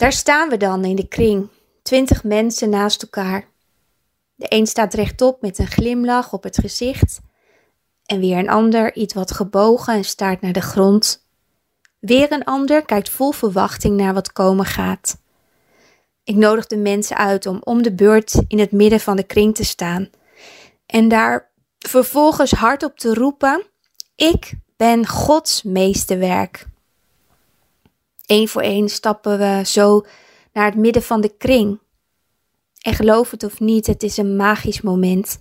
Daar staan we dan in de kring, twintig mensen naast elkaar. De een staat rechtop met een glimlach op het gezicht, en weer een ander iets wat gebogen en staart naar de grond. Weer een ander kijkt vol verwachting naar wat komen gaat. Ik nodig de mensen uit om om de beurt in het midden van de kring te staan en daar vervolgens hardop te roepen: Ik ben Gods meesterwerk. Eén voor één stappen we zo naar het midden van de kring. En geloof het of niet, het is een magisch moment.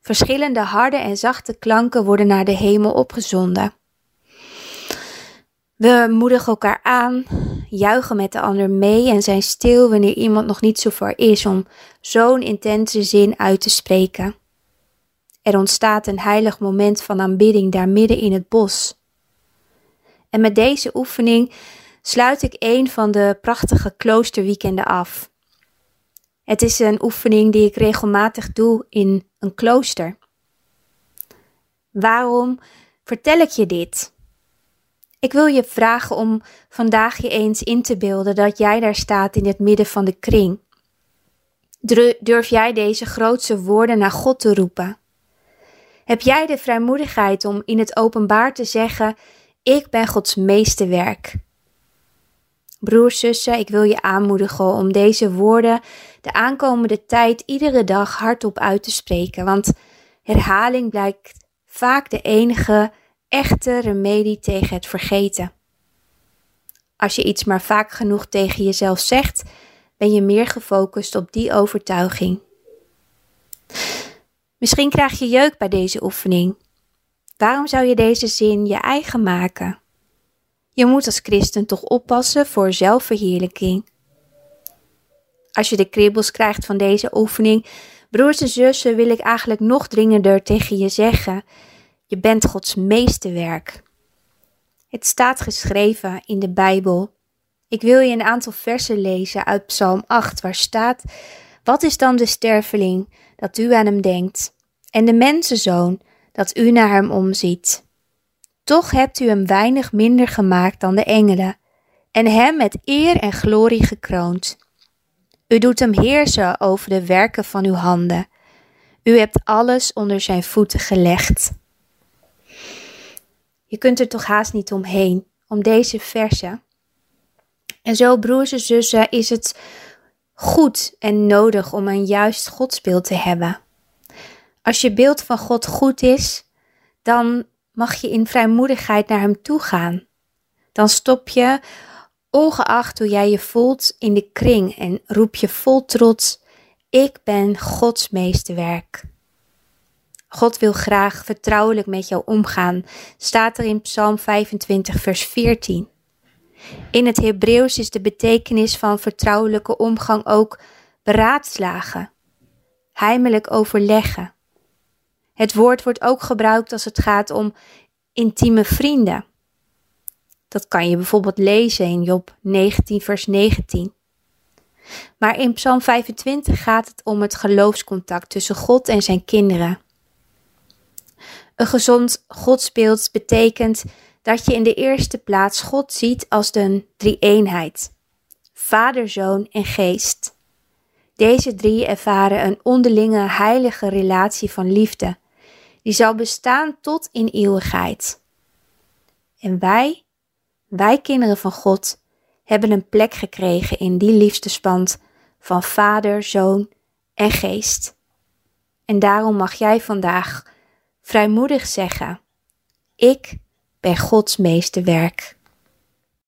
Verschillende harde en zachte klanken worden naar de hemel opgezonden. We moedigen elkaar aan, juichen met de ander mee en zijn stil wanneer iemand nog niet zo ver is om zo'n intense zin uit te spreken. Er ontstaat een heilig moment van aanbidding daar midden in het bos. En met deze oefening sluit ik een van de prachtige kloosterweekenden af. Het is een oefening die ik regelmatig doe in een klooster. Waarom vertel ik je dit? Ik wil je vragen om vandaag je eens in te beelden dat jij daar staat in het midden van de kring. Durf jij deze grootste woorden naar God te roepen? Heb jij de vrijmoedigheid om in het openbaar te zeggen: Ik ben Gods meesterwerk? Broers, zussen, ik wil je aanmoedigen om deze woorden de aankomende tijd iedere dag hardop uit te spreken, want herhaling blijkt vaak de enige echte remedie tegen het vergeten. Als je iets maar vaak genoeg tegen jezelf zegt, ben je meer gefocust op die overtuiging. Misschien krijg je jeuk bij deze oefening. Waarom zou je deze zin je eigen maken? Je moet als christen toch oppassen voor zelfverheerlijking. Als je de kriebels krijgt van deze oefening, broers en zussen, wil ik eigenlijk nog dringender tegen je zeggen: je bent Gods meesterwerk. Het staat geschreven in de Bijbel. Ik wil je een aantal versen lezen uit Psalm 8, waar staat: Wat is dan de sterveling dat u aan hem denkt, en de mensenzoon dat u naar hem omziet? Toch hebt u hem weinig minder gemaakt dan de engelen, en hem met eer en glorie gekroond. U doet hem heersen over de werken van uw handen. U hebt alles onder zijn voeten gelegd. Je kunt er toch haast niet omheen, om deze versen. En zo, broers en zussen, is het goed en nodig om een juist godsbeeld te hebben. Als je beeld van God goed is, dan mag je in vrijmoedigheid naar Hem toe gaan. Dan stop je, ongeacht hoe jij je voelt, in de kring en roep je vol trots: Ik ben Gods meesterwerk. God wil graag vertrouwelijk met jou omgaan, staat er in Psalm 25, vers 14. In het Hebreeuws is de betekenis van vertrouwelijke omgang ook beraadslagen, heimelijk overleggen. Het woord wordt ook gebruikt als het gaat om intieme vrienden. Dat kan je bijvoorbeeld lezen in Job 19, vers 19. Maar in Psalm 25 gaat het om het geloofscontact tussen God en zijn kinderen. Een gezond godsbeeld betekent dat je in de eerste plaats God ziet als de drie-eenheid: Vader, Zoon en Geest. Deze drie ervaren een onderlinge heilige relatie van liefde, die zal bestaan tot in eeuwigheid. En wij, wij kinderen van God, hebben een plek gekregen in die liefdespand van Vader, Zoon en Geest. En daarom mag jij vandaag vrijmoedig zeggen: Ik ben Gods meeste werk.